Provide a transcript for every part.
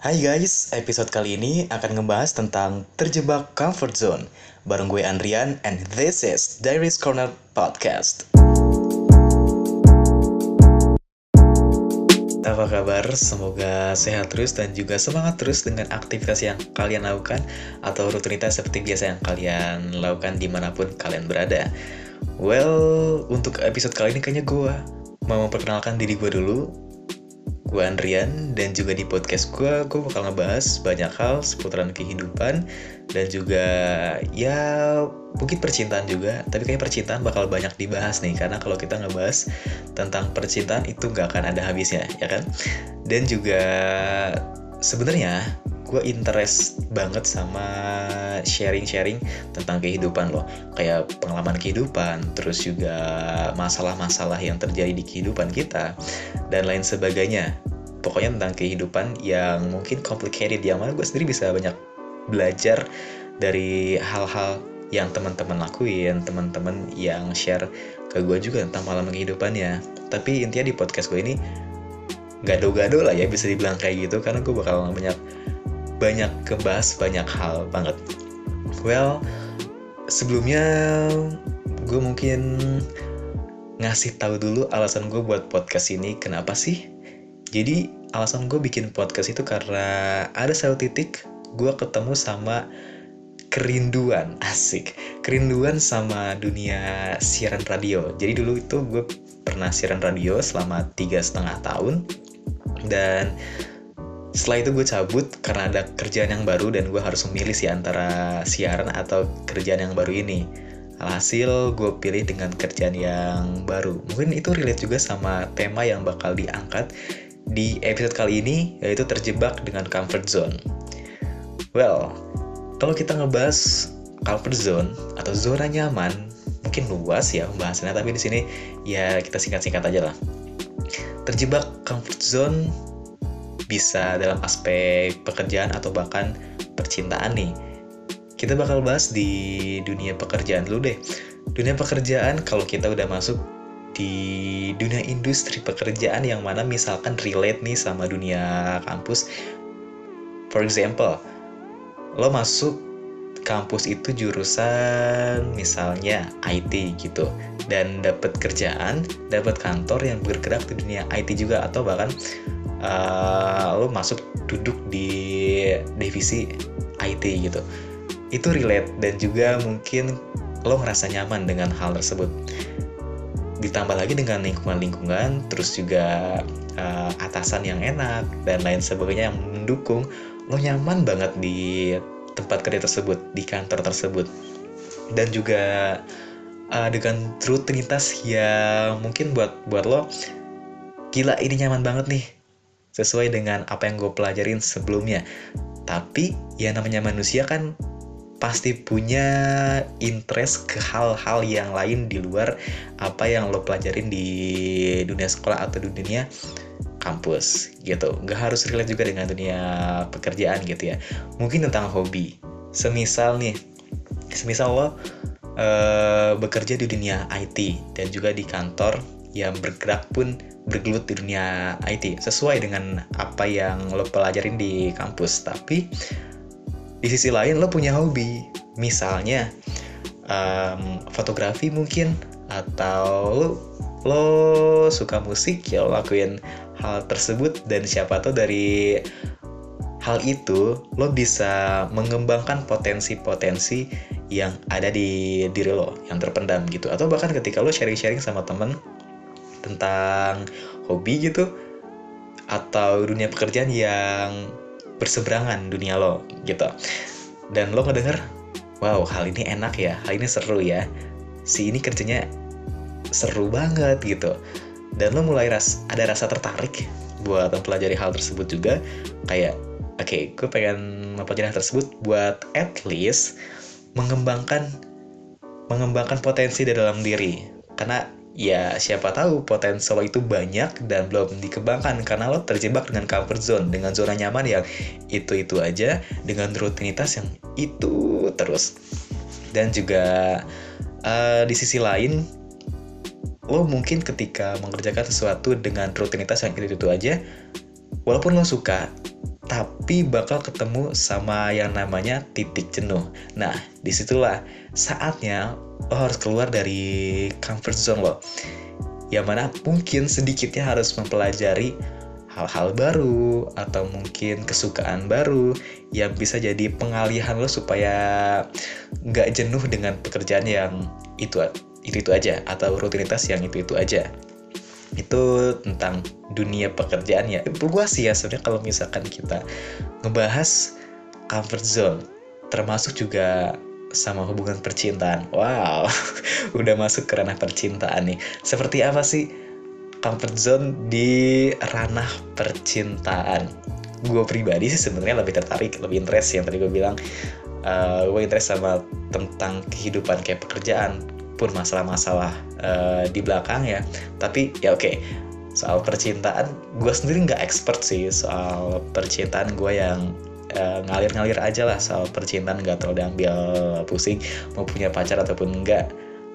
Hai guys, episode kali ini akan ngebahas tentang terjebak comfort zone bareng gue Andrian and this is Diaries Corner Podcast. Apa kabar? Semoga sehat terus dan juga semangat terus dengan aktivitas yang kalian lakukan atau rutinitas seperti biasa yang kalian lakukan di mana pun kalian berada. Well, untuk episode kali ini kayaknya gue mau memperkenalkan diri gue dulu gue Andrian dan juga di podcast gue gue bakal ngebahas banyak hal seputaran kehidupan dan juga ya mungkin percintaan juga. Tapi kayak percintaan bakal banyak dibahas nih karena kalau kita ngebahas tentang percintaan itu nggak akan ada habisnya ya kan? Dan juga sebenarnya gue interest banget sama sharing-sharing tentang kehidupan loh. Kayak pengalaman kehidupan terus juga masalah-masalah yang terjadi di kehidupan kita dan lain sebagainya. Pokoknya tentang kehidupan yang mungkin complicated yang mana gue sendiri bisa banyak belajar dari hal-hal yang teman-teman lakuin teman-teman yang share ke gue juga tentang pengalaman kehidupannya. Tapi intinya di podcast gue ini gado-gado lah ya bisa dibilang kayak gitu karena gue bakal banyak banyak kebahas banyak hal banget. Well, sebelumnya gue mungkin ngasih tahu dulu alasan gue buat podcast ini kenapa sih. Jadi alasan gue bikin podcast itu karena ada satu titik gue ketemu sama kerinduan asik kerinduan sama dunia siaran radio jadi dulu itu gue pernah siaran radio selama tiga setengah tahun dan setelah itu gue cabut karena ada kerjaan yang baru dan gue harus memilih sih antara siaran atau kerjaan yang baru ini. Alhasil gue pilih dengan kerjaan yang baru. Mungkin itu relate juga sama tema yang bakal diangkat di episode kali ini yaitu terjebak dengan comfort zone. Well kalau kita ngebahas comfort zone atau zona nyaman mungkin luas ya pembahasannya tapi di sini ya kita singkat-singkat aja lah. Terjebak comfort zone bisa dalam aspek pekerjaan atau bahkan percintaan nih. Kita bakal bahas di dunia pekerjaan dulu deh. Dunia pekerjaan kalau kita udah masuk di dunia industri pekerjaan yang mana misalkan relate nih sama dunia kampus. For example, lo masuk kampus itu jurusan misalnya IT gitu dan dapat kerjaan, dapat kantor yang bergerak di dunia IT juga atau bahkan uh, lo masuk duduk di divisi IT gitu. Itu relate dan juga mungkin lo ngerasa nyaman dengan hal tersebut. Ditambah lagi dengan lingkungan-lingkungan terus juga uh, atasan yang enak dan lain sebagainya yang mendukung lo nyaman banget di tempat kerja tersebut di kantor tersebut. Dan juga uh, dengan rutinitas yang mungkin buat buat lo gila ini nyaman banget nih sesuai dengan apa yang gue pelajarin sebelumnya. Tapi ya namanya manusia kan pasti punya interest ke hal-hal yang lain di luar apa yang lo pelajarin di dunia sekolah atau dunia kampus gitu. Gak harus relate juga dengan dunia pekerjaan gitu ya. Mungkin tentang hobi. Semisal nih, semisal lo uh, bekerja di dunia IT dan juga di kantor yang bergerak pun bergelut di dunia IT sesuai dengan apa yang lo pelajarin di kampus. Tapi di sisi lain lo punya hobi. Misalnya um, fotografi mungkin atau lo, suka musik ya lo lakuin hal tersebut. Dan siapa tahu dari hal itu lo bisa mengembangkan potensi-potensi yang ada di diri lo yang terpendam gitu. Atau bahkan ketika lo sharing-sharing sama temen tentang hobi gitu atau dunia pekerjaan yang berseberangan dunia lo gitu. Dan lo ngedenger wow hal ini enak ya hal ini seru ya. Si ini kerjanya seru banget gitu. Dan lo mulai ras ada rasa tertarik buat mempelajari hal tersebut juga. Kayak oke okay, gue pengen mempelajari hal tersebut buat at least mengembangkan mengembangkan potensi di dalam diri. Karena ya siapa tahu potensial itu banyak dan belum dikembangkan karena lo terjebak dengan comfort zone dengan zona nyaman yang itu-itu aja dengan rutinitas yang itu terus. Dan juga uh, di sisi lain lo mungkin ketika mengerjakan sesuatu dengan rutinitas yang itu-itu aja walaupun lo suka tapi bakal ketemu sama yang namanya titik jenuh. Nah, di situlah saatnya lo harus keluar dari comfort zone lo. Yang mana mungkin sedikitnya harus mempelajari hal-hal baru atau mungkin kesukaan baru yang bisa jadi pengalihan lo supaya nggak jenuh dengan pekerjaan yang itu itu itu aja atau rutinitas yang itu itu aja itu tentang dunia pekerjaan ya. Sih ya sebenarnya kalau misalkan kita ngebahas comfort zone. Termasuk juga sama hubungan percintaan. Wow udah masuk ke ranah percintaan nih. Seperti apa sih comfort zone di ranah percintaan? Gue pribadi sih sebenarnya lebih tertarik lebih interest yang tadi gue bilang. Uh, gue interest sama tentang kehidupan kayak pekerjaan pun masalah-masalah uh, di belakang ya. Tapi ya oke okay. soal percintaan gue sendiri nggak expert sih soal percintaan gue yang uh, ngalir-ngalir aja lah. Soal percintaan nggak terlalu diambil pusing mau punya pacar ataupun enggak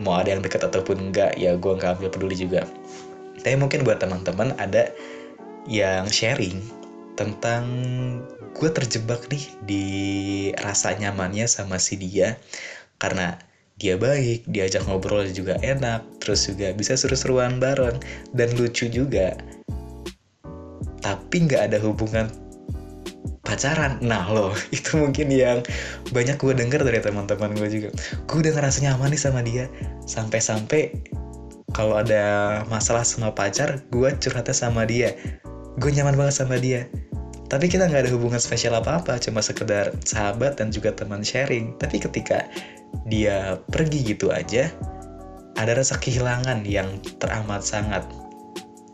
mau ada yang deket ataupun enggak ya gue nggak ambil peduli juga. Tapi mungkin buat teman-teman ada yang sharing tentang gue terjebak nih di rasa nyamannya sama si dia. Karena dia baik, diajak ngobrol juga enak, terus juga bisa seru-seruan bareng, dan lucu juga. Tapi nggak ada hubungan pacaran. Nah loh, itu mungkin yang banyak gue denger dari teman-teman gue juga. Gue udah ngerasa nyaman nih sama dia. Sampai-sampai kalau ada masalah sama pacar, gue curhatnya sama dia. Gue nyaman banget sama dia. Tapi kita nggak ada hubungan spesial apa-apa, cuma sekedar sahabat dan juga teman sharing. Tapi ketika dia pergi gitu aja, ada rasa kehilangan yang teramat sangat.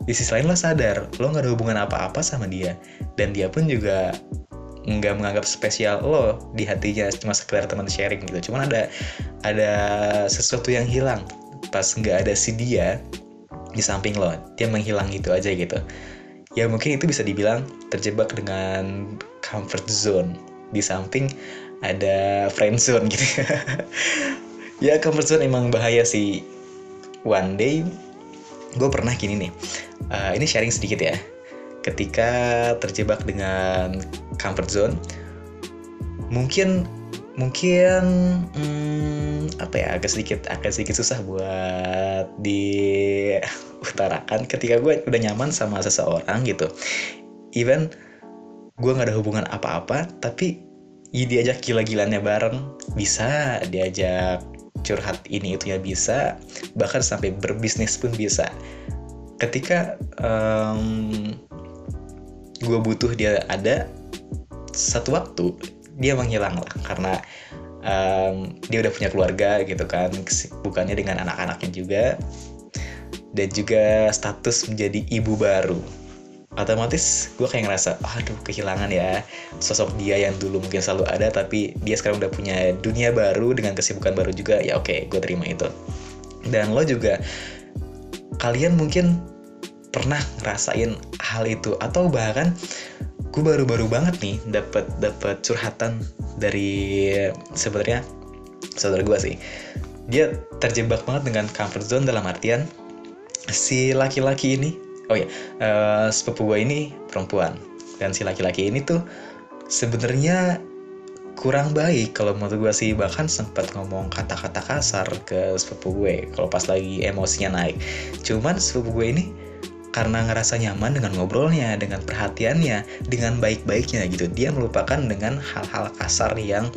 Di sisi lain lo sadar, lo gak ada hubungan apa-apa sama dia. Dan dia pun juga nggak menganggap spesial lo di hatinya cuma sekedar teman sharing gitu. Cuman ada ada sesuatu yang hilang pas nggak ada si dia di samping lo. Dia menghilang gitu aja gitu. Ya mungkin itu bisa dibilang terjebak dengan comfort zone. Di samping ada friend zone gitu. Ya comfort zone emang bahaya sih. One day gue pernah gini nih. Uh, ini sharing sedikit ya. Ketika terjebak dengan comfort zone mungkin mungkin hmm, apa ya agak sedikit agak sedikit susah buat diutarakan ketika gue udah nyaman sama seseorang gitu. Even gue nggak ada hubungan apa-apa tapi ya diajak gila-gilannya bareng. Bisa diajak curhat ini itu ya bisa. Bahkan sampai berbisnis pun bisa. Ketika um, gue butuh dia ada satu waktu dia menghilang lah. Karena um, dia udah punya keluarga gitu kan. Bukannya dengan anak-anaknya juga. Dan juga status menjadi ibu baru otomatis gue kayak ngerasa aduh kehilangan ya. Sosok dia yang dulu mungkin selalu ada tapi dia sekarang udah punya dunia baru dengan kesibukan baru juga. Ya oke gue terima itu. Dan lo juga kalian mungkin pernah ngerasain hal itu atau bahkan gue baru-baru banget nih dapat dapat curhatan dari sebenarnya saudara gue sih. Dia terjebak banget dengan comfort zone dalam artian si laki-laki ini oh ya uh, sepupu gue ini perempuan dan si laki-laki ini tuh sebenarnya kurang baik kalau menurut gue sih bahkan sempat ngomong kata-kata kasar ke sepupu gue kalau pas lagi emosinya naik cuman sepupu gue ini karena ngerasa nyaman dengan ngobrolnya, dengan perhatiannya, dengan baik-baiknya gitu. Dia melupakan dengan hal-hal kasar yang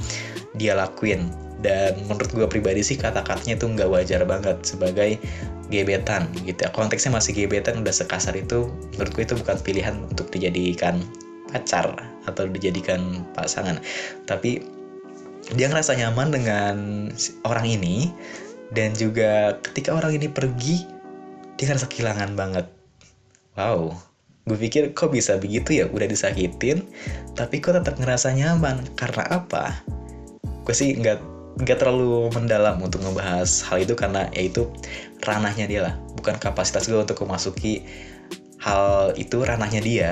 dia lakuin. Dan menurut gue pribadi sih kata-katanya tuh nggak wajar banget sebagai gebetan gitu ya. Konteksnya masih gebetan udah sekasar itu menurutku itu bukan pilihan untuk dijadikan pacar atau dijadikan pasangan. Tapi dia ngerasa nyaman dengan orang ini dan juga ketika orang ini pergi dia ngerasa kehilangan banget. Wow. Gue pikir kok bisa begitu ya? Udah disakitin tapi kok tetap ngerasa nyaman? Karena apa? Gue sih nggak nggak terlalu mendalam untuk ngebahas hal itu karena ya itu ranahnya dia lah. Bukan kapasitas gue untuk memasuki hal itu ranahnya dia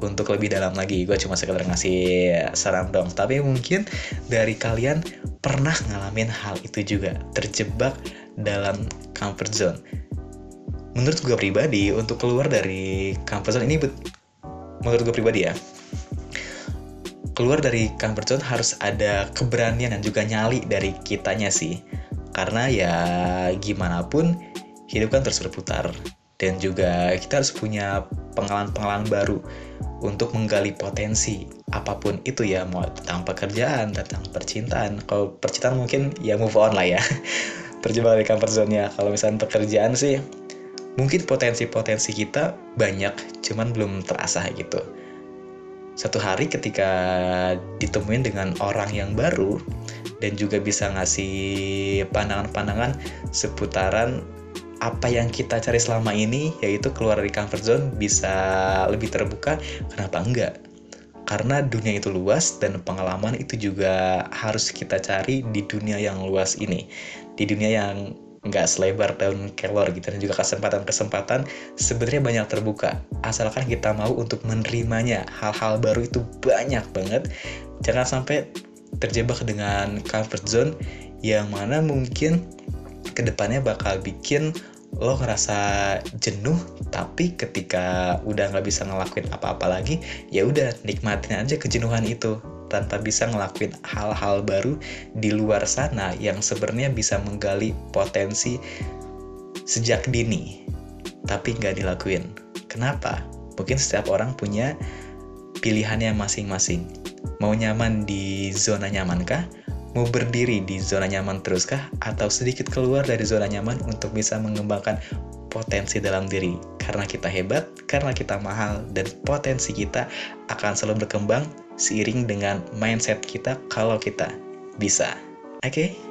untuk lebih dalam lagi. Gue cuma sekedar ngasih saran dong tapi mungkin dari kalian pernah ngalamin hal itu juga terjebak dalam comfort zone. Menurut gue pribadi untuk keluar dari comfort zone ini menurut gue pribadi ya keluar dari comfort zone harus ada keberanian dan juga nyali dari kitanya sih. Karena ya gimana pun hidup kan terus berputar. Dan juga kita harus punya pengalaman-pengalaman baru untuk menggali potensi apa pun itu ya. Mau tentang pekerjaan tentang percintaan. Kalau percintaan mungkin ya move on lah ya. Terjebak dari comfort zone nya kalau misalnya pekerjaan sih mungkin potensi-potensi kita banyak cuman belum terasa gitu satu hari ketika ditemuin dengan orang yang baru dan juga bisa ngasih pandangan-pandangan seputaran apa yang kita cari selama ini yaitu keluar dari comfort zone bisa lebih terbuka kenapa enggak? Karena dunia itu luas dan pengalaman itu juga harus kita cari di dunia yang luas ini. Di dunia yang nggak selebar daun kelor gitu dan juga kesempatan-kesempatan sebenarnya banyak terbuka. Asalkan kita mau untuk menerimanya hal-hal baru itu banyak banget. Jangan sampai terjebak dengan comfort zone yang mana mungkin ke depannya bakal bikin lo ngerasa jenuh tapi ketika udah nggak bisa ngelakuin apa-apa lagi ya udah nikmatin aja kejenuhan itu tanpa bisa ngelakuin hal-hal baru di luar sana yang sebenarnya bisa menggali potensi sejak dini tapi nggak dilakuin. Kenapa? Mungkin setiap orang punya pilihannya masing-masing. Mau nyaman di zona nyamankah mau berdiri di zona nyaman teruskah atau sedikit keluar dari zona nyaman untuk bisa mengembangkan potensi dalam diri? Karena kita hebat, karena kita mahal dan potensi kita akan selalu berkembang seiring dengan mindset kita kalau kita bisa. Oke? Okay?